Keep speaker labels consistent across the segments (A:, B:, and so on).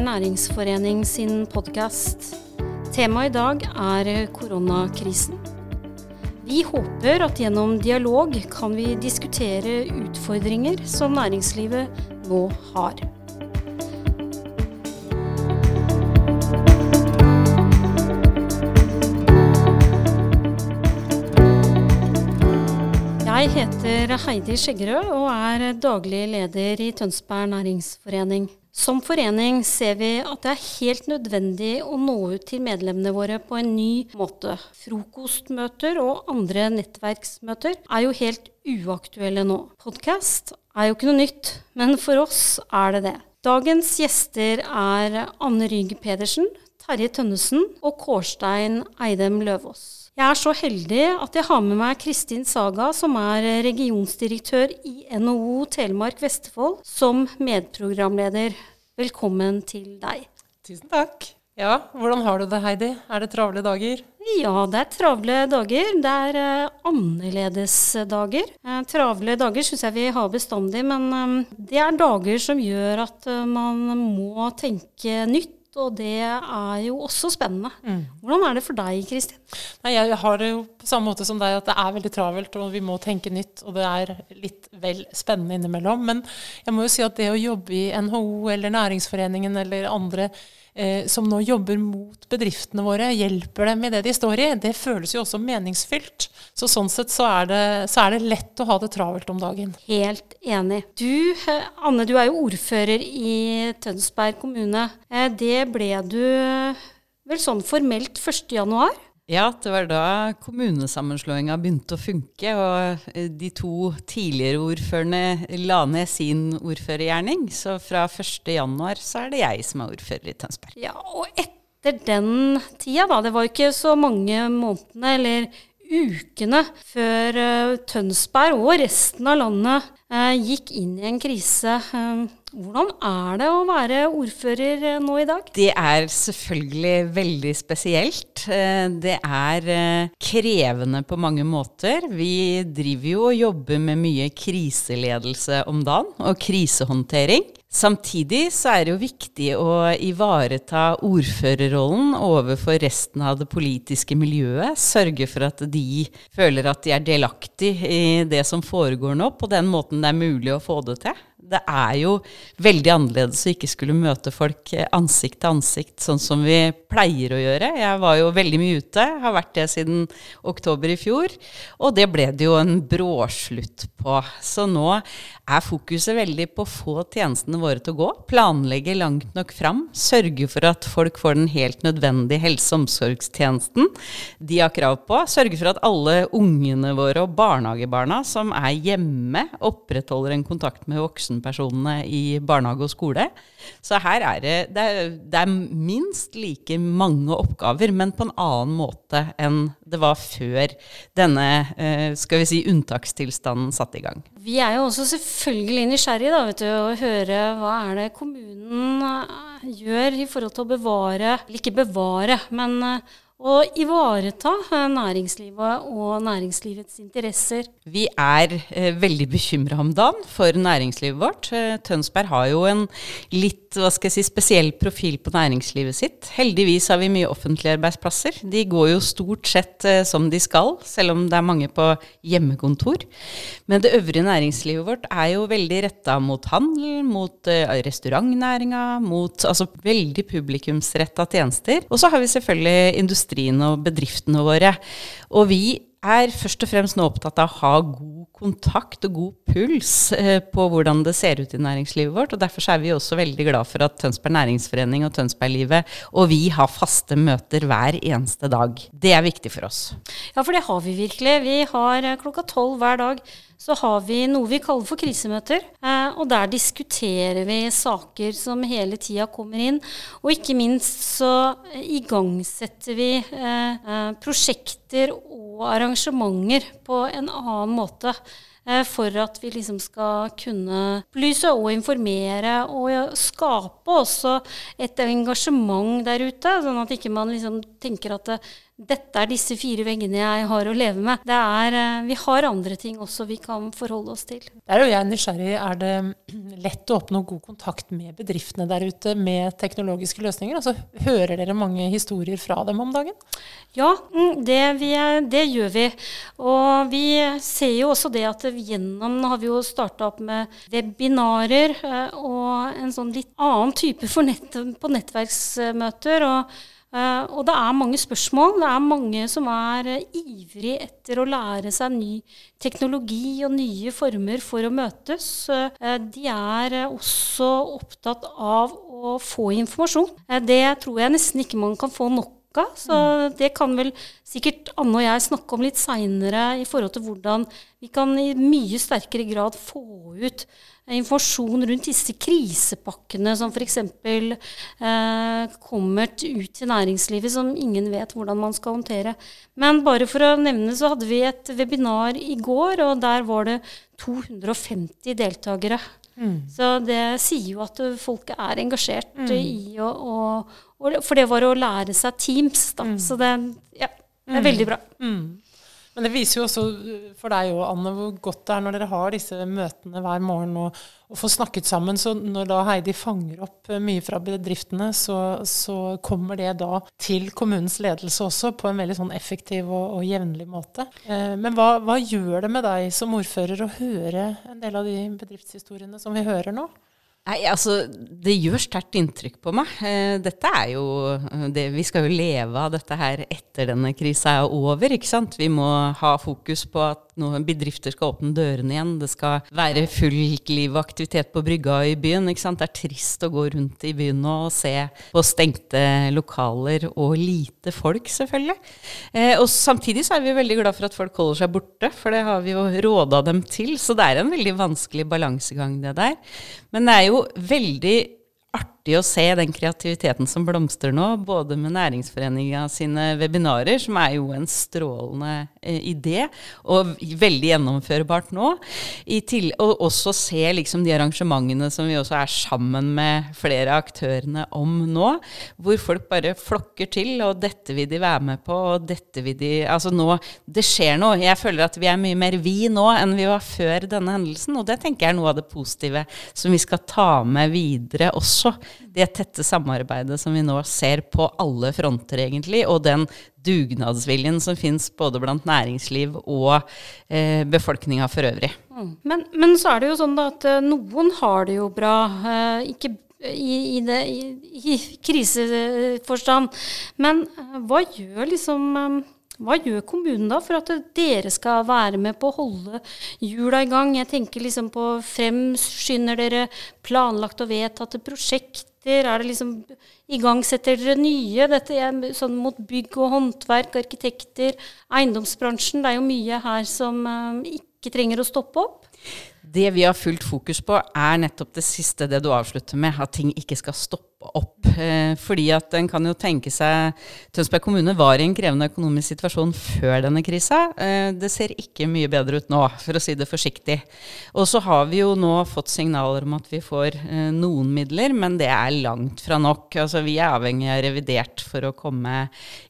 A: Næringsforening sin podkast. Temaet i dag er koronakrisen. Vi håper at gjennom dialog kan vi diskutere utfordringer som næringslivet nå har. Jeg heter Heidi Skjeggerød og er daglig leder i Tønsberg Næringsforening. Som forening ser vi at det er helt nødvendig å nå ut til medlemmene våre på en ny måte. Frokostmøter og andre nettverksmøter er jo helt uaktuelle nå. Podkast er jo ikke noe nytt, men for oss er det det. Dagens gjester er Anne Rygg Pedersen, Terje Tønnesen og Kårstein Eidem Løvaas. Jeg er så heldig at jeg har med meg Kristin Saga, som er regionsdirektør i NHO Telemark Vestfold, som medprogramleder. Velkommen til deg.
B: Tusen takk. Ja, hvordan har du det, Heidi? Er det travle dager?
A: Ja, det er travle dager. Det er uh, annerledes dager. Uh, travle dager syns jeg vi har bestandig, men um, det er dager som gjør at uh, man må tenke nytt og det er jo også spennende. Mm. Hvordan er det for deg, Kristin?
B: Nei, jeg har det jo på samme måte som deg, at det er veldig travelt, og vi må tenke nytt. Og det er litt vel spennende innimellom. Men jeg må jo si at det å jobbe i NHO eller Næringsforeningen eller andre eh, som nå jobber mot bedriftene våre, hjelper dem i det de står i, det føles jo også meningsfylt. Så sånn sett så er, det, så er det lett å ha det travelt om dagen.
A: Helt enig. Du, eh, Anne, du er jo ordfører i Tønsberg kommune. Eh, det ble du vel sånn formelt 1.1.
C: Ja, det var da kommunesammenslåinga begynte å funke, og de to tidligere ordførerne la ned sin ordførergjerning. Så fra 1.1 så er det jeg som er ordfører i Tønsberg.
A: Ja, og etter den tida, da, det var ikke så mange månedene eller ukene før uh, Tønsberg og resten av landet uh, gikk inn i en krise. Uh, hvordan er det å være ordfører eh, nå i dag?
C: Det er selvfølgelig veldig spesielt. Eh, det er eh, krevende på mange måter. Vi driver jo og jobber med mye kriseledelse om dagen, og krisehåndtering. Samtidig så er det jo viktig å ivareta ordførerrollen overfor resten av det politiske miljøet. Sørge for at de føler at de er delaktig i det som foregår nå, på den måten det er mulig å få det til det er jo veldig annerledes å ikke skulle møte folk ansikt til ansikt, sånn som vi pleier å gjøre. Jeg var jo veldig mye ute, har vært det siden oktober i fjor. Og det ble det jo en bråslutt på. Så nå er fokuset veldig på å få tjenestene våre til å gå. Planlegge langt nok fram. Sørge for at folk får den helt nødvendige helse- og omsorgstjenesten de har krav på. Sørge for at alle ungene våre og barnehagebarna som er hjemme, opprettholder en kontakt med voksenpersonene i barnehage og skole. Så her er det, det er, det er minst like mange oppgaver, men på en annen måte enn det var før denne eh, skal vi si, unntakstilstanden satte i gang.
A: Vi er jo også selvfølgelig nysgjerrige da, vet du, å høre hva er det kommunen eh, gjør i forhold til å bevare, eller ikke bevare, men eh, å ivareta eh, næringslivet og næringslivets interesser.
C: Vi er eh, veldig bekymra om dagen for næringslivet vårt. Eh, Tønsberg har jo en litt hva skal jeg si, spesiell profil på næringslivet sitt. Heldigvis har vi mye offentlige arbeidsplasser. De går jo stort sett eh, som de skal, selv om det er mange på hjemmekontor. Men det øvrige næringslivet vårt er jo veldig retta mot handel, mot eh, restaurantnæringa, mot altså veldig publikumsretta tjenester. Og så har vi selvfølgelig industri industrien og bedriftene våre. Og vi er først og fremst nå opptatt av å ha god kontakt og god puls eh, på hvordan det ser ut i næringslivet vårt. og Derfor er vi også veldig glad for at Tønsberg Næringsforening og Tønsberglivet og vi har faste møter hver eneste dag. Det er viktig for oss.
A: Ja, for det har vi virkelig. Vi har eh, klokka tolv hver dag så har vi noe vi kaller for krisemøter. Eh, og der diskuterer vi saker som hele tida kommer inn. Og ikke minst så igangsetter vi prosjekter og arrangementer på en annen måte. eh, for at vi liksom skal kunne opplyse og informere og skape også et engasjement der ute, sånn at ikke man liksom tenker at dette er disse fire veggene jeg har å leve med. Det er, eh, vi har andre ting også vi kan forholde oss til.
B: Der er jo jeg nysgjerrig. Er det lett å oppnå god kontakt med bedriftene der ute med teknologiske løsninger? Altså, hører dere mange historier fra dem om dagen?
A: Ja, mm, det, vi, det gjør vi. Og vi ser jo også det at gjennom har vi jo starta opp med webinarer eh, og en sånn litt annen type nett, på nettverksmøter. og Uh, og det er mange spørsmål. Det er mange som er eh, ivrig etter å lære seg ny teknologi og nye former for å møtes. Uh, de er også opptatt av å få informasjon. det tror jeg nesten ikke man kan få nok av. Så det kan vel sikkert Anne og jeg snakke om litt seinere i forhold til hvordan vi kan i mye sterkere grad få ut informasjon rundt disse krisepakkene som f.eks. Eh, kommer ut til næringslivet som ingen vet hvordan man skal håndtere. Men bare for å nevne så hadde vi et webinar i går, og der var det 250 deltakere. Mm. Så det sier jo at folk er engasjert mm. i å, å, For det var å lære seg Teams, da. Mm. Så det, ja, det er mm. veldig bra. Mm.
B: Men det viser jo også for deg og Anne hvor godt det er når dere har disse møtene hver morgen og, og får snakket sammen. Så når da Heidi fanger opp eh, mye fra bedriftene, så, så, kommer det da til kommunens ledelse også på en veldig sånn effektiv og, og jevnlig måte. Eh, men hva, hva gjør det med deg som ordfører å høre en del av de bedriftshistoriene som vi hører nå?
C: Nei, altså, Det gjør sterkt inntrykk på meg. Eh, dette er jo eh, det, Vi skal jo leve av dette her etter denne krisa er over. ikke sant? Vi må ha fokus på at noen bedrifter skal åpne dørene igjen. Det skal være fullt liv og aktivitet på brygga i byen. ikke sant? Det er trist å gå rundt i byen og se på stengte lokaler og lite folk, selvfølgelig. Eh, og samtidig så er vi veldig glad for at folk holder seg borte, for det har vi jo råda dem til. Så det er en veldig vanskelig balansegang, det der. Men det er jo veldig artig å se den kreativiteten som blomstrer nå, både med Næringsforeninga sine webinarer, som er jo en strålende eh, idé, og veldig gjennomførbart nå. Til, og også se liksom de arrangementene som vi også er sammen med flere av aktørene om nå, hvor folk bare flokker til, og dette vil de være med på, og dette vil de Altså nå Det skjer noe. Jeg føler at vi er mye mer vi nå enn vi var før denne hendelsen, og det tenker jeg er noe av det positive som vi skal ta med videre også det tette samarbeidet som vi nå ser på alle fronter, egentlig, og den dugnadsviljen som fins både blant næringsliv og eh, befolkninga for øvrig.
A: Mm. Men, men, så er det jo sånn at eh, noen har det jo bra. Eh, ikke i, i, det, i, i kriseforstand. Men eh, hva gjør liksom hva gjør kommunen da for at dere skal være med på å holde hjula i gang? Jeg tenker liksom på fremskynder dere planlagt og vedtatte prosjekter? Er det liksom Igangsetter dere nye? Dette er sånn mot bygg og håndverk, arkitekter, eiendomsbransjen. Det er jo mye her som um, ikke trenger å stoppe opp.
C: Det vi har fullt fokus på, er nettopp det siste, det du avslutter med. At ting ikke skal stoppe opp. Eh, fordi at en kan jo tenke seg Tønsberg kommune var i en krevende økonomisk situasjon før denne krisa. Eh, det ser ikke mye bedre ut nå, for å si det forsiktig. Og så har vi jo nå fått signaler om at vi får eh, noen midler, men det er langt fra nok. Altså vi er avhengig av revidert for å komme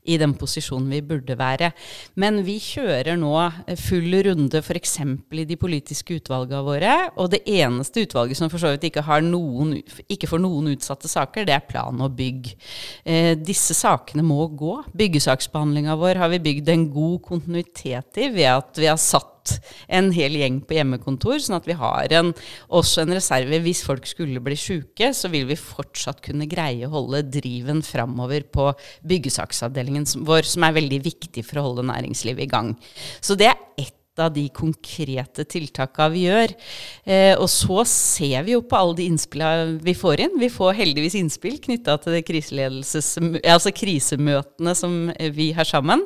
C: i den posisjonen vi burde være. Men vi kjører nå full runde f.eks. i de politiske utvalgene våre, og det eneste utvalget som for så vidt ikke, noen, ikke får noen utsatte saker, saker, det er plan og bygg. Eh, disse sakene må gå. Byggesaksbehandlinga vår har vi bygd en god kontinuitet i ved at vi har satt en hel gjeng på hjemmekontor, sånn at vi har en, også en reserve. Hvis folk skulle bli sjuke, så vil vi fortsatt kunne greie å holde driven framover på byggesaksavdelingen vår, som er veldig viktig for å holde næringslivet i gang. Så det er ett av de konkrete tiltakene vi gjør. Eh, og så ser vi jo på alle de innspillene vi får inn. Vi får heldigvis innspill knytta til altså krisemøtene som vi har sammen.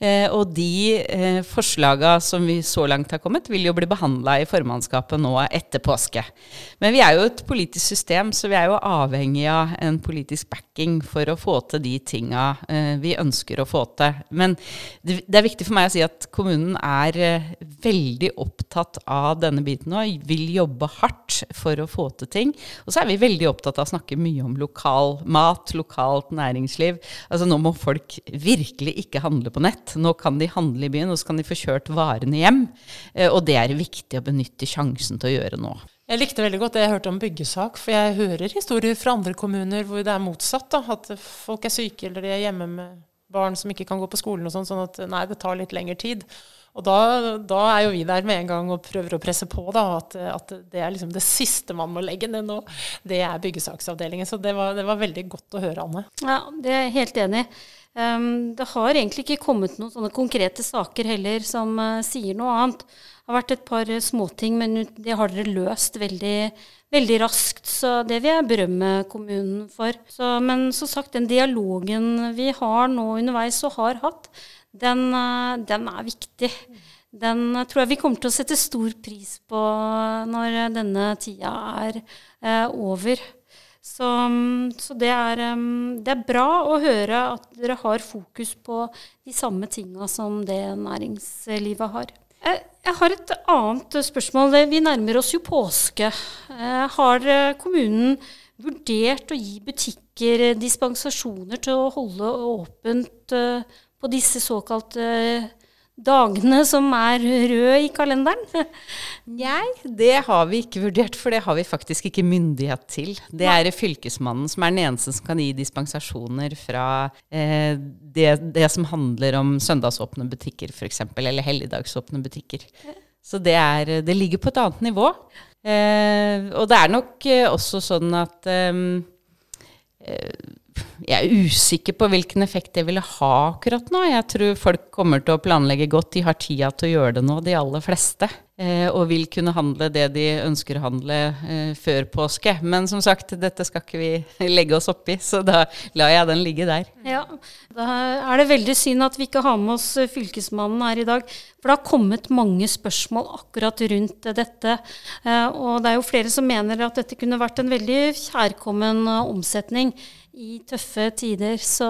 C: Eh, og de eh, forslagene som vi så langt har kommet, vil jo bli behandla i formannskapet nå etter påske. Men vi er jo et politisk system, så vi er jo avhengig av en politisk backing for å få til de tinga eh, vi ønsker å få til. Men det, det er viktig for meg å si at kommunen er veldig opptatt av denne biten og vil jobbe hardt for å få til ting. Og så er vi veldig opptatt av å snakke mye om lokal mat, lokalt næringsliv. Altså Nå må folk virkelig ikke handle på nett. Nå kan de handle i byen, og så kan de få kjørt varene hjem. Eh, og det er viktig å benytte sjansen til å gjøre nå.
B: Jeg likte veldig godt det jeg hørte om byggesak, for jeg hører historier fra andre kommuner hvor det er motsatt. Da, at folk er syke eller de er hjemme med barn som ikke kan gå på skolen og sånn, sånn at nei, det tar litt lengre tid. Og da, da, er jo vi der med en gang og prøver å presse på da, at, at det er liksom det siste man må legge ned nå. Det er byggesaksavdelingen. Så det var, det var veldig godt å høre, Anne.
A: Ja, det er jeg helt enig i. Um, det har egentlig ikke kommet noen sånne konkrete saker heller som uh, sier noe annet. Det har vært et par småting, men det har dere løst veldig, veldig raskt. Så det vil jeg berømme kommunen for. Så, men som sagt, den dialogen vi har nå underveis og har hatt, den, uh, den er viktig. Den uh, tror jeg vi kommer til å sette stor pris på når denne tida er over. Så, så det, er, det, er, bra å høre at dere har fokus på de samme tinga som det næringslivet har. Jeg har et annet spørsmål. Vi nærmer oss jo påske. Eh, har kommunen vurdert å gi butikker dispensasjoner til å holde åpent eh, på disse såkalte dagene som er røde i kalenderen?
C: Nei, det har vi ikke vurdert, for det har vi faktisk ikke myndighet til. Det er Fylkesmannen som er den eneste som kan gi dispensasjoner fra eh, det, det, som handler om søndagsåpne butikker, f.eks., eller helligdagsåpne butikker. Så det, er, det, ligger på et annet nivå. Eh, og det er nok eh, også sånn at eh, eh jeg er usikker på hvilken effekt det ville ha akkurat nå. Jeg tror folk kommer til å planlegge godt. De har tida til å gjøre det nå, de aller fleste. Eh, og vil kunne handle det de ønsker å handle eh, før påske. Men som sagt, dette skal ikke vi legge oss oppi, så da lar jeg den ligge der.
A: Ja, Da er det veldig synd at vi ikke har med oss Fylkesmannen her i dag. For det har kommet mange spørsmål akkurat rundt dette. Eh, og det er jo flere som mener at dette kunne vært en veldig kjærkommen omsetning i tøffe tider. Så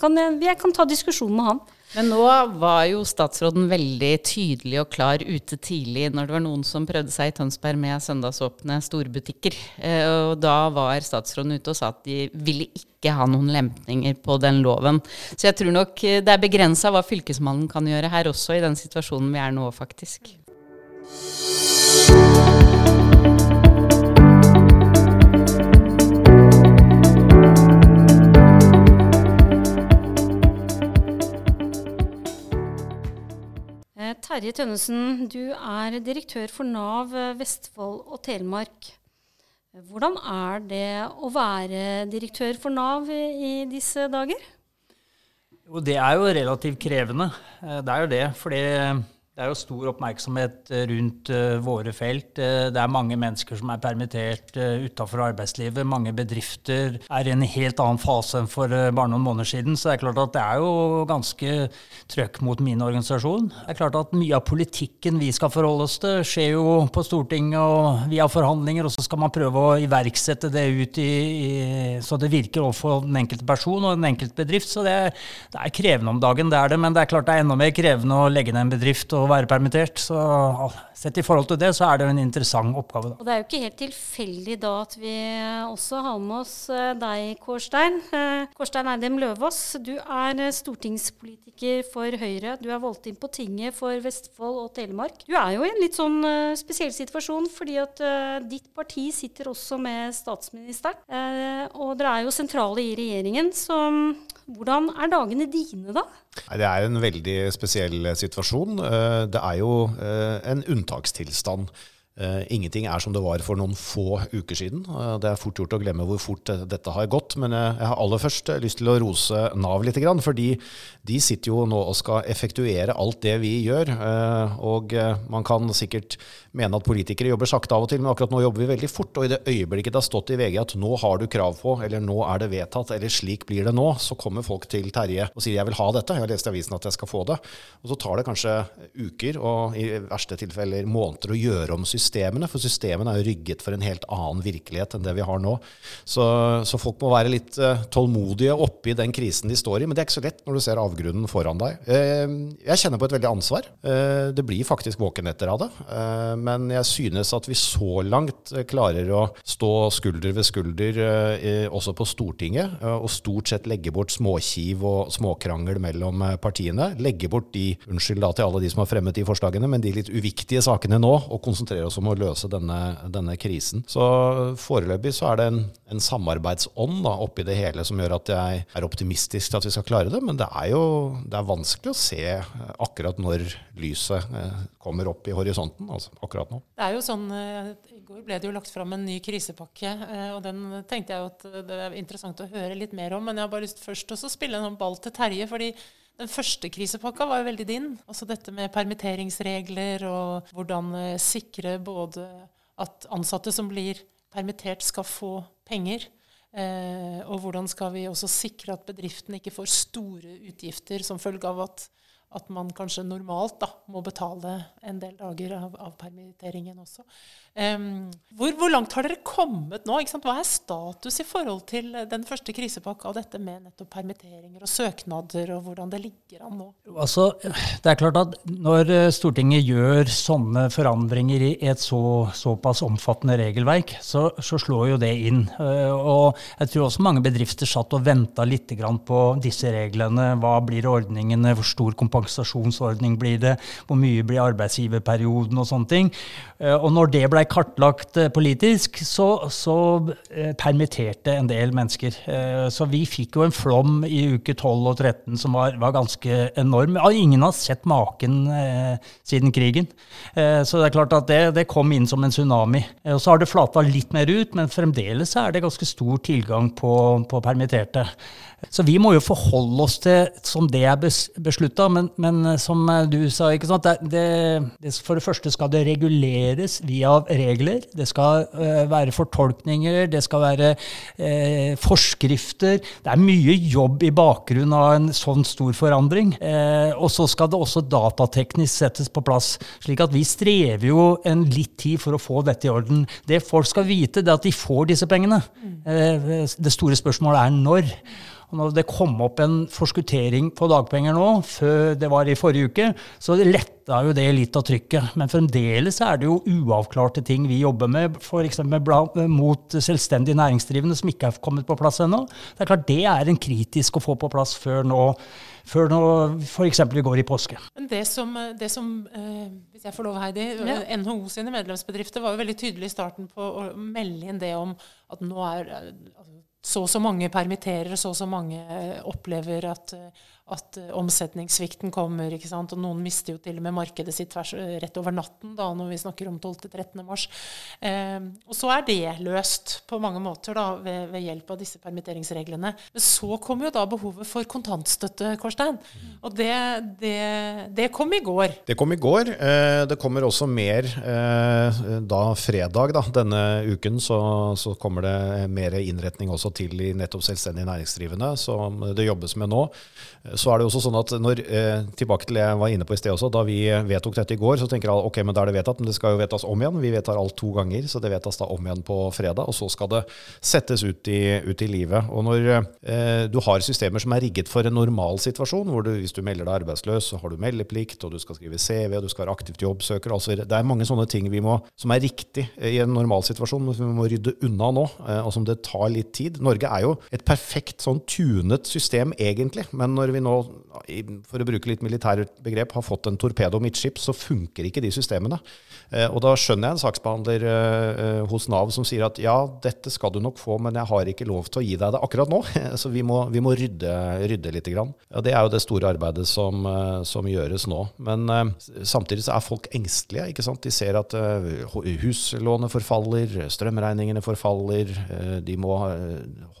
A: kan jeg, jeg, kan ta diskusjon med han.
C: Men nå var jo statsråden veldig tydelig og klar ute tidlig når det var noen som prøvde seg i Tønsberg med søndagsåpne storbutikker. Eh, og da var statsråden ute og sa at de ville ikke ha noen lempninger på den loven. Så jeg tror nok det er begrensa hva Fylkesmannen kan gjøre her også, i den situasjonen vi er nå, faktisk.
A: Terje Tønnesen, du er direktør for Nav eh, Vestfold og Telemark. Hvordan er det å være direktør for Nav i disse dager?
D: Det er jo relativt krevende. Eh, det er jo det. fordi det er jo stor oppmerksomhet eh, rundt uh, våre felt. Uh, det er mange mennesker som er permittert utafor arbeidslivet. Mange bedrifter er i en helt annen fase enn for bare noen måneder siden. Så det er klart at det er jo ganske trøkk mot min organisasjon. Det er klart at mye av politikken vi skal forholde oss til, skjer jo på Stortinget og via forhandlinger, og så skal man prøve å iverksette det ut i, i, så det virker overfor den enkelte person og den enkelte bedrift. Så det, det er krevende om dagen, det er det. Men det er klart det er enda mer krevende å legge ned en bedrift. og å være permittert. Så sett i forhold til det, så er det jo en interessant oppgave. Da.
A: Og Det er jo ikke helt tilfeldig da at vi også har med oss eh, deg, Kårstein. Eh, Kårstein Eidem Løvaas, du er eh, stortingspolitiker for Høyre. Du er valgt inn på tinget for Vestfold og Telemark. Du er jo i en litt sånn spesiell situasjon, fordi at ditt parti sitter også med statsministeren. Og dere er jo sentrale i regjeringen, så hvordan er dagene dine da?
E: Det er en veldig spesiell situasjon. Eh, det er jo eh, en unntakstilstand. Uh, ingenting er som det var for noen få uker siden. Uh, det er fort gjort å glemme hvor fort dette har gått. Men jeg har aller først lyst til å rose Nav litt, fordi de sitter jo nå og skal effektuere alt det vi gjør. og man kan sikkert mene at politikere jobber sakte av og til, men akkurat nå jobber vi veldig fort. Og i det øyeblikket det har stått i VG at nå har du krav på, eller nå er det vedtatt, eller slik blir det nå, så kommer folk til Terje og sier jeg vil ha dette. Jeg har lest i avisen at jeg skal få det. Og så tar det kanskje uker, og i verste tilfeller måneder, å gjøre om systemet systemene, for systemene er jo rygget for en helt annen virkelighet enn det vi har nå. Så, så folk må være litt uh, tålmodige oppi den krisen de står i. Men det er ikke så lett når du ser avgrunnen foran deg. Uh, jeg kjenner på et veldig ansvar. Uh, det blir faktisk våkenetter av det. men jeg synes at vi så langt klarer å stå skulder ved skulder også på Stortinget, og stort sett legge bort småkiv og småkrangel mellom partiene. Legge bort de, unnskyld da til alle de som har fremmet de forslagene, men de litt uviktige sakene nå, og konsentrere oss om å løse denne, denne krisen. Så foreløpig så er det en, en samarbeidsånd da, oppi det hele som gjør at jeg er optimistisk til at vi skal klare det. Men det er jo det er vanskelig å se akkurat når lyset eh, kommer opp i horisonten. altså akkurat nå.
B: Det er jo sånn, eh, I går ble det jo lagt fram en ny krisepakke, eh, og den tenkte jeg jo at det er interessant å høre litt mer om. Men jeg har bare lyst først å spille en sånn ball til Terje. fordi den første krisepakka var jo veldig din. Altså dette med permitteringsregler og hvordan eh, sikre både at ansatte som blir permittert, skal få penger. Eh, og hvordan skal vi også sikre at bedriften ikke får store utgifter som følge av at at man kanskje normalt da, må betale en del dager av, av permitteringen også. Um, hvor, hvor, langt har dere kommet nå? Hva er status i forhold til den første krisepakka og dette med nettopp permitteringer og søknader, og hvordan det ligger an nå?
D: Altså, det er klart at Når eh, Stortinget gjør sånne forandringer i et så, såpass omfattende regelverk, så, så, slår jo det inn. Eh, og jeg tror også mange bedrifter satt og venta litt på disse reglene. Hva blir ordningene? Hvor stor kompensasjonsordning blir det? Hvor mye blir arbeidsgiverperioden og sånne ting? Eh, og når det blei kartlagt eh, politisk, så, så eh, permitterte en del mennesker. Så vi fikk jo en flom i uke 12 og 13 som var, var ganske enorm. Ingen har sett maken siden krigen. Så det er klart at det, det kom inn som en tsunami. Og så har det flata litt mer ut, men fremdeles er det ganske stor tilgang på, på permitterte. Så vi må jo forholde oss til som det er beslutta, men, men, som du sa, ikke sant? Det, det, for det første skal det reguleres via regler. Det skal uh, være fortolkninger, det skal være uh, forskrifter. Det er mye jobb i bakgrunnen av en sånn stor forandring. Uh, og så skal det også datateknisk settes på plass. slik at vi strever jo en litt tid for å få dette i orden. Det folk skal vite, det er at de får disse pengene. Mm. det store spørsmålet er når. Og når det kom opp en forskuttering på dagpenger nå, før det var i forrige uke, så letta jo det litt av trykket. Men fremdeles er det jo uavklarte ting vi jobber med, f.eks. mot selvstendig næringsdrivende, som ikke er kommet på plass ennå. Det er klart det er en kritisk å få på plass før nå før nå f.eks. vi går i påske.
B: Men det som, det som eh, hvis jeg får lov, Heidi, ja. NHO sine medlemsbedrifter var jo veldig tydelige i starten på å melde inn det om at nå er så og så mange permitterer, så og så mange eh, opplever at, eh, at eh, omsetningssvikten kommer. ikke sant? Og noen mister jo til og med markedet sitt tvers, rett over natten da, når vi snakker om 12.-13. mars. Eh, og så er det løst på mange måter da, ved, ved, hjelp av disse permitteringsreglene. Men så kommer jo da behovet for kontantstøtte, Korstein. Og det, det, det kom i går.
E: Det kom i går. Eh, det kommer også mer eh, da fredag da, denne uken. Så, så kommer det mer innretning også til i nettopp selvstendig næringsdrivende, som det jobbes med nå. Så er det også sånn at når, eh, Tilbake til det jeg var inne på i sted også. Da vi vedtok dette i går, så tenker alle ok, men da er det vedtatt. Men det skal jo vedtas om igjen. Vi vedtar alt to ganger, så det vedtas da om igjen på fredag. Og så skal det settes ut i, ut i livet. Og når eh, du har systemer som er rigget for en normal situasjon, hvor du, hvis du melder deg arbeidsløs, så har du meldeplikt, og du skal skrive CV, og du skal være aktivt jobbsøker altså, Det er mange sånne ting vi må, som er riktig i en normal situasjon, men som vi må rydde unna nå, eh, og som det tar litt tid. Norge er jo et perfekt sånn tunet system, egentlig. men når vi nå, for å bruke litt militært begrep, har fått en torpedo midtskips, så funker ikke de systemene. Eh, og da skjønner jeg en saksbehandler eh, hos Nav som sier at ja, dette skal du nok få, men jeg har ikke lov til å gi deg det akkurat nå. Så vi må, vi må rydde, rydde litt. Ja, det er jo det store arbeidet som, eh, som gjøres nå. Men samtidig så er folk engstelige. ikke sant? De ser at huslånet forfaller, strømregningene forfaller, de må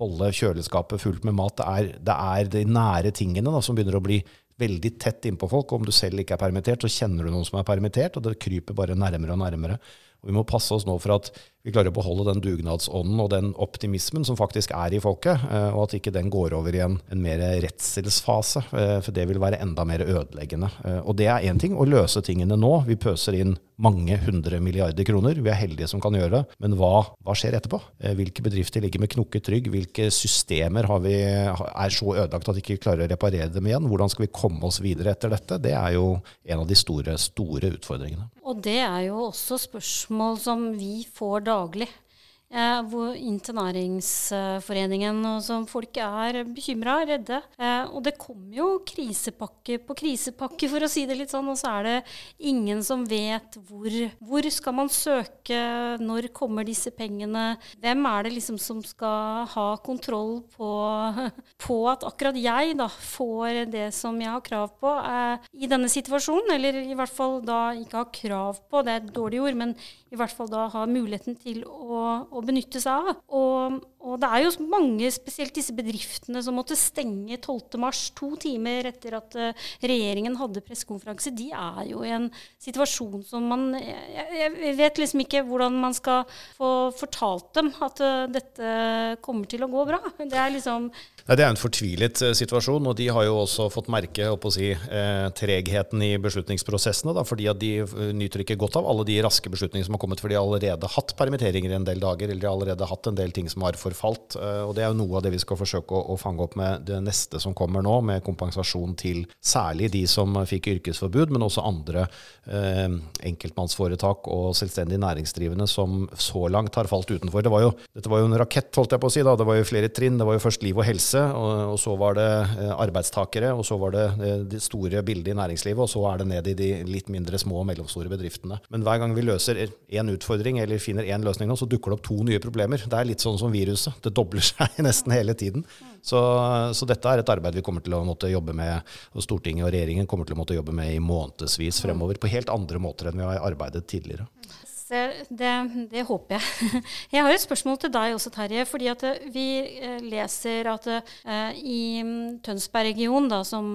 E: holde kjøleskapet fullt med mat. Det er, det er de nære tingene da, som begynner å bli veldig tett innpå folk. Og Om du selv ikke er permittert, så kjenner du noen som er permittert, og det kryper bare nærmere og nærmere. Og vi må passe oss nå for at vi klarer å beholde den dugnadsånden og den optimismen som faktisk er i folket, eh, og at ikke den går over i en, en mer redselsfase. Eh, for det vil være enda mer ødeleggende. Eh, og det er én ting, å løse tingene nå. Vi pøser inn mange hundre milliarder kroner. Vi er heldige som kan gjøre det. Men hva, hva skjer etterpå? Hvilke bedrifter ligger med knukket rygg? Hvilke systemer vi, er så ødelagt at vi ikke klarer å reparere dem igjen? Hvordan skal vi komme oss videre etter dette? Det er jo en av de store, store utfordringene.
A: Og det er jo også spørsmål som vi får daglig eh, hvor, inn til Næringsforeningen, og som folk er bekymra, redde. Eh, og det kommer jo krisepakke på krisepakke, for å si det litt sånn, og så er det ingen som vet hvor. Hvor skal man søke, når kommer disse pengene? Hvem er det liksom som skal ha kontroll på, på at akkurat jeg da får det som jeg har krav på eh, i denne situasjonen? Eller i hvert fall da ikke ha krav på, det er et dårlig ord, men i hvert fall da ha muligheten til å, å benytte seg av. Og, og, det er jo mange, spesielt disse bedriftene som måtte stenge 12.3, to timer etter at uh, regjeringen hadde pressekonferanse. De er jo i en situasjon som man jeg, jeg, vet liksom ikke hvordan man skal få fortalt dem at uh, dette kommer til å gå bra. Det er liksom
E: Nei, Det er en fortvilet uh, situasjon, og de har jo også fått merke si, eh, tregheten i beslutningsprosessene. Da, fordi at de nyter ikke godt av alle de raske beslutningene som har kommet, for de har allerede hatt permitteringer en del dager, har allerede hatt en del ting som har forfalt. Uh, og Det er jo noe av det vi skal forsøke å, å, fange opp med det neste som kommer nå, med kompensasjon til særlig de som fikk yrkesforbud, men også andre eh, enkeltmannsforetak og selvstendig næringsdrivende som så langt har falt utenfor. Det var jo, dette var jo en rakett, holdt jeg på å si. da, Det var jo flere trinn. Det var jo først liv og helse, og, og så var det eh, arbeidstakere, og så var det eh, det store bildet i næringslivet, og så er det ned i de litt mindre små og mellomstore bedriftene. Men hver gang vi løser én utfordring eller finner én løsning nå, så dukker det opp to nye problemer. Det er litt sånn som viruset. Det dobler seg nesten hele tiden. Så, så, dette er et arbeid vi kommer til å måtte jobbe med, og Stortinget og regjeringen kommer til å måtte jobbe med i månedsvis fremover, på helt andre måter enn vi har arbeidet tidligere.
A: Det, det, håper jeg. Jeg har et spørsmål til deg også, Terje. fordi at eh, Vi eh, leser at uh, i mm, Tønsberg-regionen, som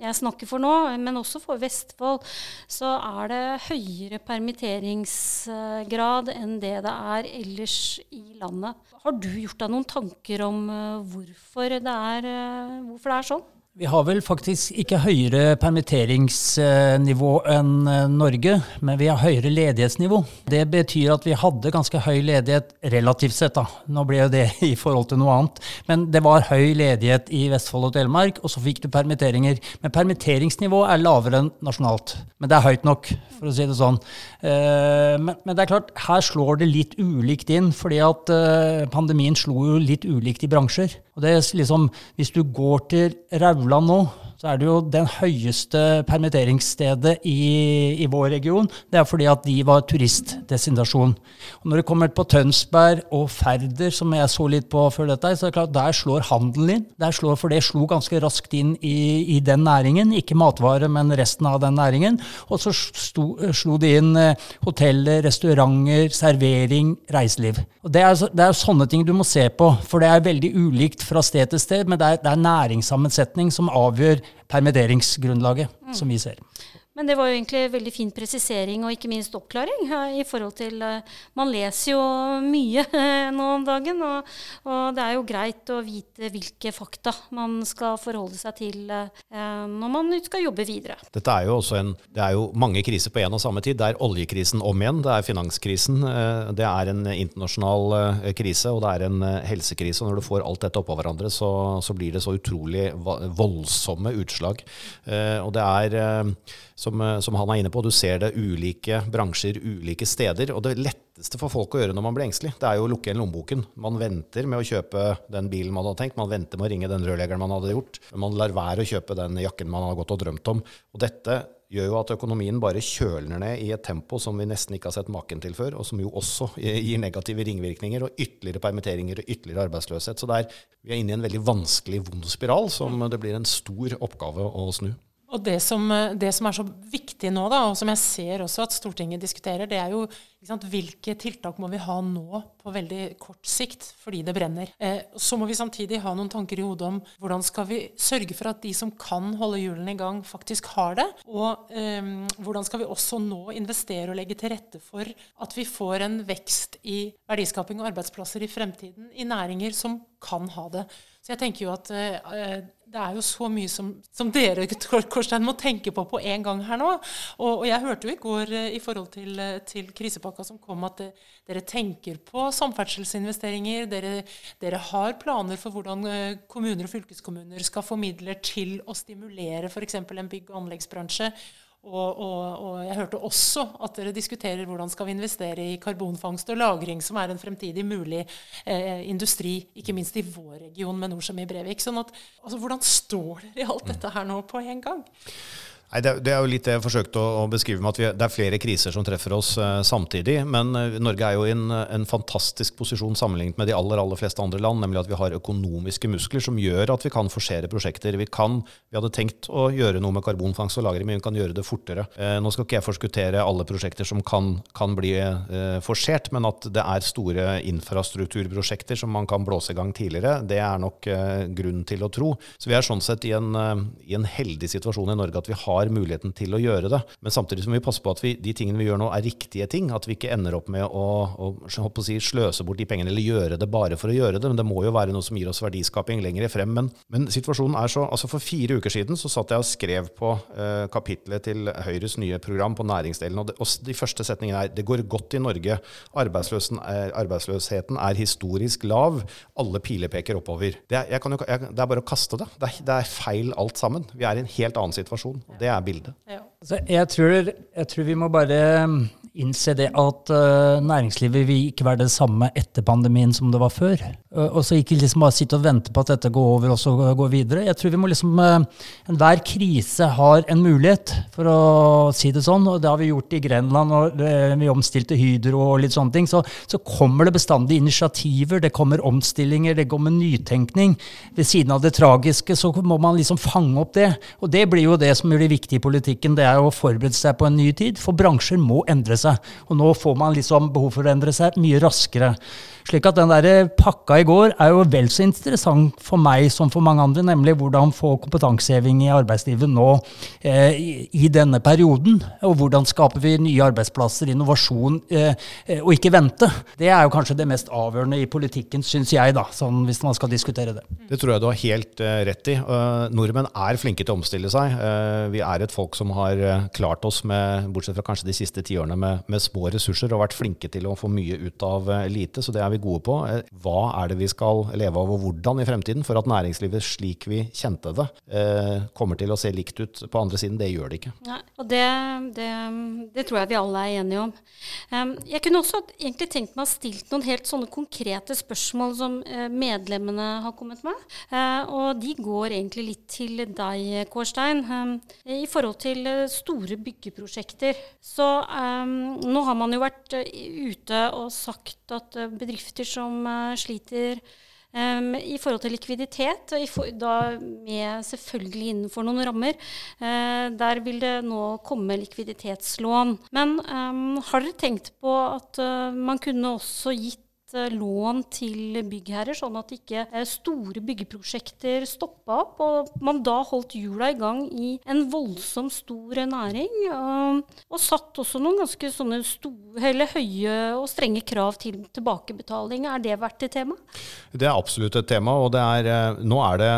A: jeg snakker for nå, men også for Vestfold, så er det høyere permitteringsgrad enn det det er ellers i landet. Har du gjort deg noen tanker om hvorfor det er, hvorfor det er sånn?
D: Vi har vel faktisk ikke høyere permitteringsnivå enn eh, Norge, men vi har høyere ledighetsnivå. Det betyr at vi hadde ganske høy ledighet relativt sett. da. Nå ble jo det i forhold til noe annet. Men det var høy ledighet i Vestfold og Telemark, og så fikk du permitteringer. Men permitteringsnivået er lavere enn nasjonalt. Men det er høyt nok, for å si det sånn. Eh, men, det er klart, her slår det litt ulikt inn, fordi at eh, pandemien slo jo litt ulikt i bransjer. Og det er liksom, Hvis du går til Rauland nå, så er det jo den høyeste permitteringsstedet i, i, vår region. Det er fordi at de var turistdestinasjon. Og når det kommer på Tønsberg og Færder, som jeg så litt på før dette, så er det klart der slår handelen inn. Der slår, for det slo ganske raskt inn i, i, den næringen. Ikke matvare, men resten av den næringen. Og så sto, slo det inn eh, hoteller, restauranter, servering, reiseliv. Og det er, det er sånne ting du må se på, for det er veldig ulikt fra sted til sted. Men det er, det er næringssammensetning som avgjør permitteringsgrunnlaget mm. som vi ser.
A: Men det var jo egentlig veldig fin presisering og ikke minst oppklaring i forhold til uh, Man leser jo mye nå om dagen, og, og, det er jo greit å vite hvilke fakta man skal forholde seg til uh, når man skal jobbe videre.
E: Dette er jo også en, Det er jo mange kriser på en og samme tid. Det er oljekrisen om igjen, det er finanskrisen, det er en internasjonal krise, og det er en helsekrise. og Når du får alt dette oppå hverandre, så, så blir det så utrolig voldsomme utslag. og det er som, eh, som, han er inne på. Du ser det ulike bransjer, ulike steder. Og det letteste for folk å gjøre når man blir engstelig, det er jo å lukke igjen lommeboken. Man venter med å kjøpe den bilen man hadde tenkt, man venter med å ringe den rørleggeren man hadde gjort. Man lar være å kjøpe den jakken man har gått og drømt om. Og dette gjør jo at økonomien bare kjøler ned i et tempo som vi nesten ikke har sett maken til før, og som jo også gir negative ringvirkninger og ytterligere permitteringer og ytterligere arbeidsløshet. Så er, vi er inne i en veldig vanskelig, vond spiral som det blir en stor oppgave å snu.
B: Og det som, det som, er så viktig nå, da, og som jeg ser også at Stortinget diskuterer, det er jo Hvilke tiltak må vi ha nå på veldig kort sikt fordi det brenner? Eh, så må vi samtidig ha noen tanker i hodet om hvordan skal vi sørge for at de som kan holde hjulene i gang, faktisk har det? Og eh, hvordan skal vi også nå investere og legge til rette for at vi får en vekst i verdiskaping og arbeidsplasser i fremtiden i næringer som kan ha det? Så jeg tenker jo at eh, det er jo så mye som, som dere Korstein, må tenke på på en gang her nå. Og, og jeg hørte jo i går eh, i forhold til, eh, til krisepakka som kom, at det, dere tenker på samferdselsinvesteringer. Dere, dere, har planer for hvordan eh, kommuner og fylkeskommuner skal få midler til å stimulere f.eks. en bygg- og anleggsbransje. Og, og, og, jeg hørte også at dere diskuterer hvordan skal vi investere i karbonfangst og -lagring, som er en fremtidig mulig eh, industri, ikke minst i vår region med Norcem i Brevik. Sånn at, altså, hvordan står dere i alt dette her nå på en gang?
E: Nei, det, er jo litt det jeg forsøkte å, beskrive med at vi, det er flere kriser som treffer oss uh, samtidig. Men uh, Norge er jo i en, en, fantastisk posisjon sammenlignet med de aller aller fleste andre land. Nemlig at vi har økonomiske muskler som gjør at vi kan forsere prosjekter. Vi, kan, vi hadde tenkt å gjøre noe med karbonfangst og -lagring, men vi kan gjøre det fortere. Nå skal ikke jeg forskuttere alle prosjekter som kan, kan bli forsert, men at det er store infrastrukturprosjekter som man kan blåse i gang tidligere, det er nok grunn til å tro. Så vi er sånn sett i en, i en heldig situasjon i Norge at vi har har muligheten til å gjøre det. Men samtidig må vi passe på at vi, de tingene vi gjør nå, er riktige ting. At vi ikke ender opp med å, å, å si, sløse bort de pengene eller gjøre det bare for å gjøre det. Men det må jo være noe som gir oss verdiskaping lenger frem. Men, men situasjonen er så altså For fire uker siden så satt jeg og skrev på eh, kapitlet til Høyres nye program på næringsdelen. Og, det, og de første setningene er det går godt i Norge. Er, arbeidsløsheten er historisk lav. Alle piler peker oppover. Det er, jo, jeg, det er bare å kaste det. Det er, det er feil alt sammen. Vi er i en helt annen situasjon. Det bildet. Ja.
D: Altså, jeg, tror, jeg, tror, vi må bare innse det at uh, næringslivet vil ikke være det samme etter pandemien som det var før. Uh, og så ikke liksom bare sitte og vente på at dette går over og så går videre. Jeg tror vi må liksom uh, Enhver krise har en mulighet, for å si det sånn. Og det har vi gjort i Grenland, og vi omstilte Hydro og litt sånne ting. Så, så kommer det bestandig initiativer, det kommer omstillinger, det kommer nytenkning. Ved siden av det tragiske så må man liksom fange opp det. Og det blir jo det som blir viktig i politikken. det er å forberede seg på en ny tid, for bransjer må endre seg. Og nå får man liksom behov for å endre seg mye raskere. Slik at den der pakka i går er jo vel så interessant for meg som for mange andre, nemlig hvordan få kompetanseheving i arbeidslivet nå eh, i, denne perioden. Og hvordan skaper vi nye arbeidsplasser, innovasjon, eh, eh, og ikke vente. Det er jo kanskje det mest avgjørende i politikken, syns jeg, da, sånn, hvis man skal diskutere det.
E: Det tror jeg du har helt uh, rett i. Uh, nordmenn er flinke til å omstille seg. Uh, vi er et folk som har klart oss med, bortsett fra kanskje de siste tiårene, med, med små ressurser og vært flinke til å få mye ut av lite. så det er vi gode på. Eh, hva er det vi skal leve av, og hvordan i fremtiden? For at næringslivet slik vi kjente det, eh, kommer til å se likt ut på andre siden. Det gjør det ikke.
A: Ja, og det, det, det, tror jeg vi alle er enige om. Jeg kunne også egentlig tenkt meg å stilt noen helt sånne konkrete spørsmål som eh, medlemmene har kommet med. Og de går egentlig litt til deg, Kårstein. I forhold til store byggeprosjekter. Så nå har man jo vært ute og sagt at bedrifter bedrifter som uh, sliter um, i forhold til likviditet, for, da med selvfølgelig innenfor noen rammer. Uh, der vil det nå komme likviditetslån. Men um, har dere tenkt på at uh, man kunne også gitt Eh, lån til byggherrer, sånn at ikke eh, store byggeprosjekter stoppa opp. Og man da holdt hjula i gang i en voldsom stor næring. Og, og satt også noen ganske sånne store, høye og strenge krav til tilbakebetaling. Er det verdt et tema?
E: Det er absolutt et tema. og er, eh, Nå er det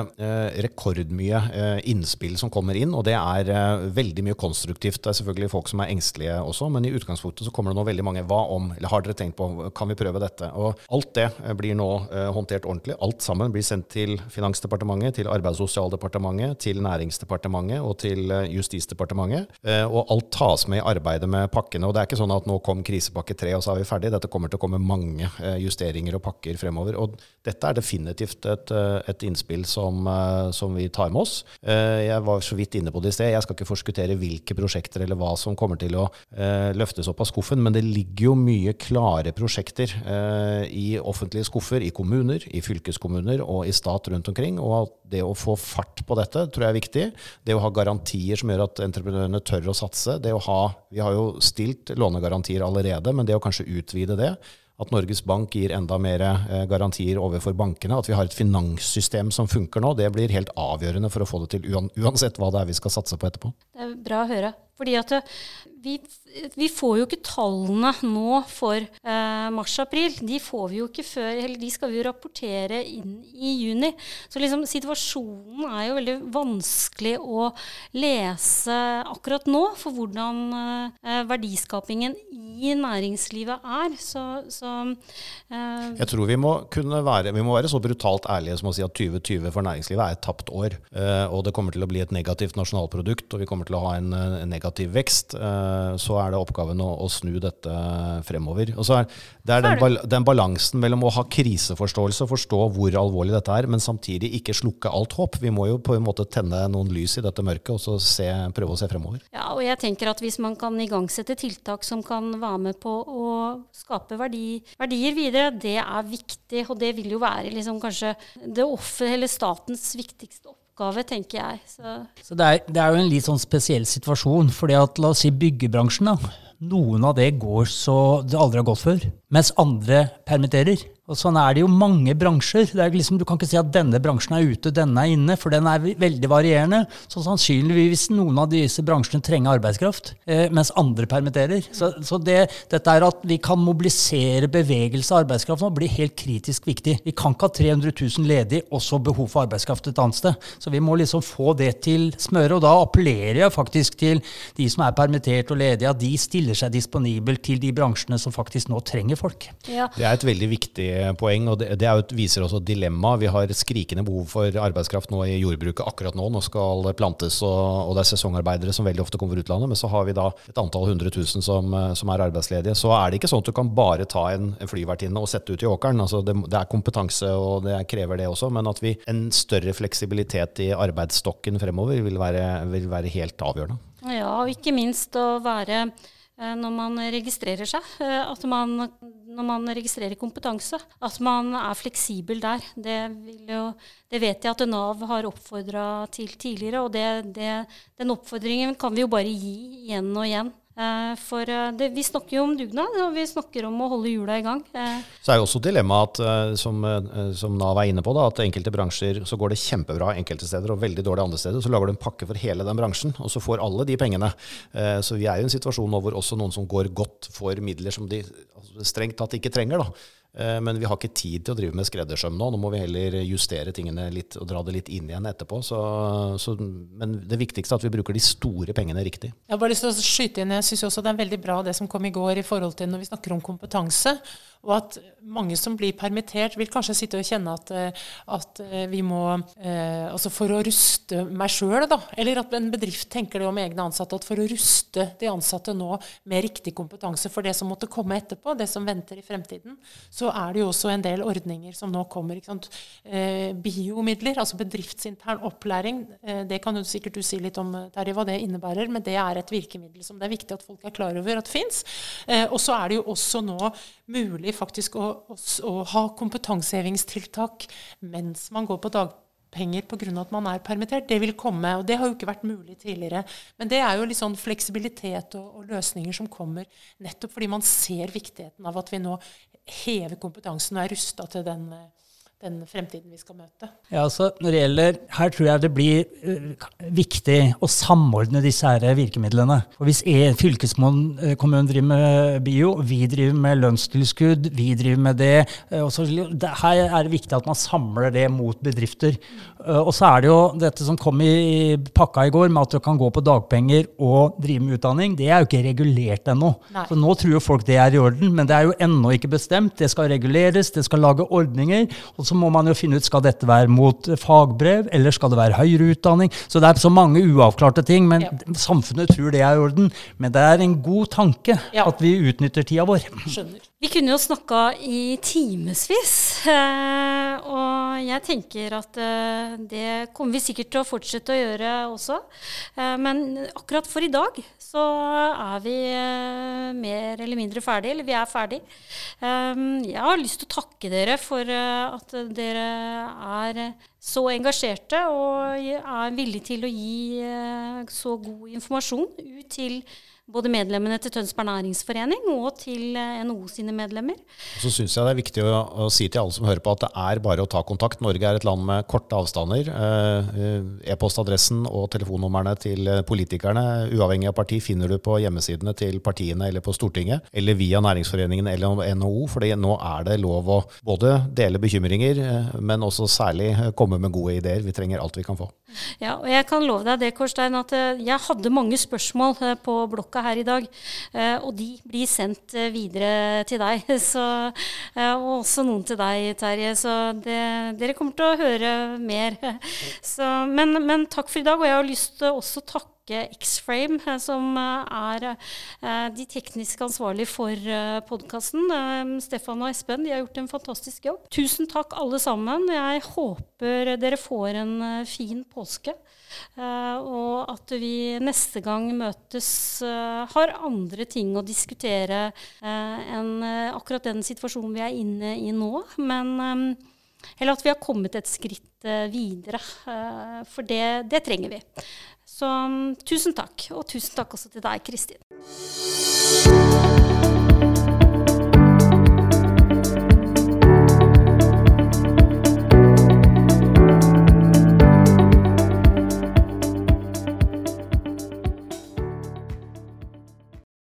E: rekordmye innspill som kommer inn, og det er veldig mye konstruktivt. Det er selvfølgelig folk som er engstelige også, men i utgangspunktet så kommer det nå veldig mange. Hva om? Eller har dere tenkt på, kan vi prøve dette? Og alt det eh, blir nå eh, håndtert ordentlig. Alt sammen blir sendt til Finansdepartementet, til Arbeids- og sosialdepartementet, til Næringsdepartementet og til eh, Justisdepartementet. Og alt tas med i arbeidet med pakkene. Og det er ikke sånn at nå kom krisepakke tre, og så er vi ferdig. Dette kommer til å komme mange justeringer og pakker fremover. Og dette er definitivt et, et innspill som, som, vi tar med oss. Jeg var så vidt inne på det i sted. Jeg skal ikke forskuttere hvilke prosjekter eller hva som kommer til å løftes opp av skuffen, men det ligger jo mye klare prosjekter i offentlige skuffer i kommuner, i fylkeskommuner og i stat rundt omkring. Og det å få fart på dette tror jeg er viktig. Det å ha garantier som gjør at entreprenørene tør å satse. Det å ha, vi har jo stilt lånegarantier allerede, men det å kanskje utvide det at Norges Bank gir enda mer eh, garantier overfor bankene. At vi har et finanssystem som funker nå, det blir helt avgjørende for å få det til, uansett hva det er vi skal satse på etterpå.
A: Det er bra å høre. Fordi at eh, vi, vi, får jo ikke tallene nå for eh, mars-april. De får vi jo ikke før, eller de skal vi jo rapportere inn i juni. Så liksom, situasjonen er jo veldig vanskelig å lese akkurat nå for hvordan eh, verdiskapingen i næringslivet er. Så, så
E: eh, Jeg tror vi må kunne være, vi må være så brutalt ærlige som å si at 2020 for næringslivet er et tapt år. Eh, og det kommer til å bli et negativt nasjonalprodukt, og vi kommer til å ha en, en negativ vekst. Eh, så er det oppgaven å, å snu dette fremover. Og så er, det er den, den, balansen mellom å ha kriseforståelse, forstå hvor alvorlig dette er, men samtidig ikke slukke alt håp. Vi må jo på en måte tenne noen lys i dette mørket og så se, prøve å se fremover.
A: Ja, og jeg tenker at Hvis man kan igangsette tiltak som kan være med på å skape verdi, verdier videre, det er viktig. Og det vil jo være liksom kanskje det offer, eller statens viktigste oppgave oppgave, tenker jeg. Så,
D: Så det, er, det, er, jo en litt sånn spesiell situasjon. fordi at la oss si byggebransjen, da. Noen av det går så det aldri har gått før. Mens andre permitterer. Og Sånn er det jo mange bransjer. Liksom, du kan ikke si at denne bransjen er ute, denne er inne, for den er veldig varierende. Så sannsynligvis noen av disse bransjene trenger arbeidskraft, eh, mens andre permitterer. Så, så det, dette er at vi kan mobilisere bevegelse av arbeidskraft nå, blir helt kritisk viktig. Vi kan ikke ha 300 000 ledige og så behov for arbeidskraft et annet sted. Så vi må liksom få det til smøre. Og da appellerer jeg faktisk til de som er permittert og ledige, at de stiller seg disponibel til de bransjene som faktisk nå trenger folk.
E: Ja. Det er et veldig viktig poeng, og det, det et, viser også dilemmaet. dilemma. Vi har skrikende behov for arbeidskraft nå i jordbruket akkurat nå. Nå skal plantes, og, og det er sesongarbeidere som veldig ofte kommer utlandet. Men så har vi da et antall hundre tusen som, som, er arbeidsledige. Så er det ikke sånn at du kan bare ta en, en flyvertinne og sette ut i åkeren. Altså det, det, er kompetanse, og det krever det også. Men at vi en større fleksibilitet i arbeidsstokken fremover vil være, vil være helt avgjørende.
A: Ja, og ikke minst å være Eh, når man registrerer seg. Eh, at man, når man registrerer kompetanse, at man er fleksibel der. Det, jo, det vet jeg at Nav har oppfordra til tidligere, og det, det, den oppfordringen kan vi jo bare gi igjen og igjen. Eh, for eh, det, vi snakker jo om dugnad, og vi snakker om å holde hjula i gang. Eh,
E: så er jo også dilemmaet som, som, Nav er inne på, da, at enkelte bransjer så går det kjempebra enkelte steder og veldig dårlig andre steder. Så lager du en pakke for hele den bransjen, og så får alle de pengene. Så vi er jo i en situasjon nå hvor også noen som går godt, får midler som de altså, strengt tatt ikke trenger. da. Eh, men vi har ikke tid til å drive med skreddersøm nå. Nå må vi heller justere tingene litt og dra det litt inn igjen etterpå. Så, så, men det viktigste er at vi bruker de store pengene riktig.
B: Jeg har bare lyst til å skyte inn, jeg syns også det er veldig bra det som kom i går i forhold til når vi snakker om kompetanse. Og at mange som blir permittert, vil kanskje sitte og kjenne at, eh, at eh, vi må eh, Altså for å ruste meg sjøl, da. Eller at en bedrift tenker det om egne ansatte. At for å ruste de ansatte nå med riktig kompetanse for det som måtte komme etterpå, det som venter i fremtiden, så er det jo også en del ordninger som nå kommer. ikke sant? Eh, biomidler, altså bedriftsintern opplæring. Eh, det kan jo sikkert du si litt om, Terje, hva det innebærer. Men det er et virkemiddel som det er viktig at folk er klar over at fins. Eh, og så er det jo også nå mulig faktisk å, å, å ha kompetansehevingstiltak mens man går på dagpenger pga. at man er permittert. Det vil komme, og det har jo ikke vært mulig tidligere. Men det er jo litt sånn fleksibilitet og, og løsninger som kommer nettopp fordi man ser viktigheten av at vi nå hever kompetansen og er rusta til den den fremtiden vi skal møte.
D: Ja, altså når det gjelder, Her tror jeg det blir uh, viktig å samordne disse her virkemidlene. For Hvis en fylkeskommunen driver med bio, vi driver med lønnstilskudd, vi driver med det, uh, så, det Her er det viktig at man samler det mot bedrifter. Uh, og så er det jo dette som kom i pakka i går, med at du kan gå på dagpenger og drive med utdanning. Det er jo ikke regulert ennå. Så nå tror jo folk det er i orden, men det er jo ennå ikke bestemt. Det skal reguleres, det skal lage ordninger. og så må man jo finne ut skal dette være mot fagbrev, eller skal det være høyere utdanning. Så det er så mange uavklarte ting. men ja. Samfunnet tror det er i orden. Men det er en god tanke ja. at vi utnytter tida vår.
A: Skjønner. Vi kunne jo snakka i timevis. Eh, og jeg tenker at eh, det kommer vi sikkert til å fortsette å gjøre også. Eh, men akkurat for i dag så er vi mer eller mindre ferdig, eller vi er ferdig. Jeg har lyst til å takke dere for at dere er så engasjerte og er villige til å gi så god informasjon ut til både medlemmene til Tønsberg næringsforening og til NO NHO sine medlemmer.
E: Så syns jeg det er viktig å, å, si til alle som hører på at det er bare å ta kontakt. Norge er et land med korte avstander. Eh, eh, e-postadressen og telefonnumrene til politikerne, uavhengig av parti, finner du på hjemmesidene til partiene eller på Stortinget, eller via næringsforeningen eller NHO. For nå er det lov å både dele bekymringer, men også særlig komme med gode ideer. Vi trenger alt vi kan få.
A: Ja, og jeg kan love deg det, Kårstein, at jeg hadde mange spørsmål på blokka boka her i dag. Eh, og de blir sendt eh, videre til deg. Så, eh, og også noen til deg, Terje. Så det, dere kommer til å høre mer. Så, men, men, takk for i dag. Og jeg har lyst til å takke X-Frame, som er de teknisk ansvarlige for podkasten. Stefan og Espen de har gjort en fantastisk jobb. Tusen takk, alle sammen. Jeg håper dere får en fin påske. Uh, og at vi neste gang møtes uh, har andre ting å diskutere uh, enn akkurat den situasjonen vi er inne i nå. Men Eller at vi har kommet et skritt videre. for det, det, trenger vi. Så um, tusen takk. Og tusen takk også til deg, Kristin.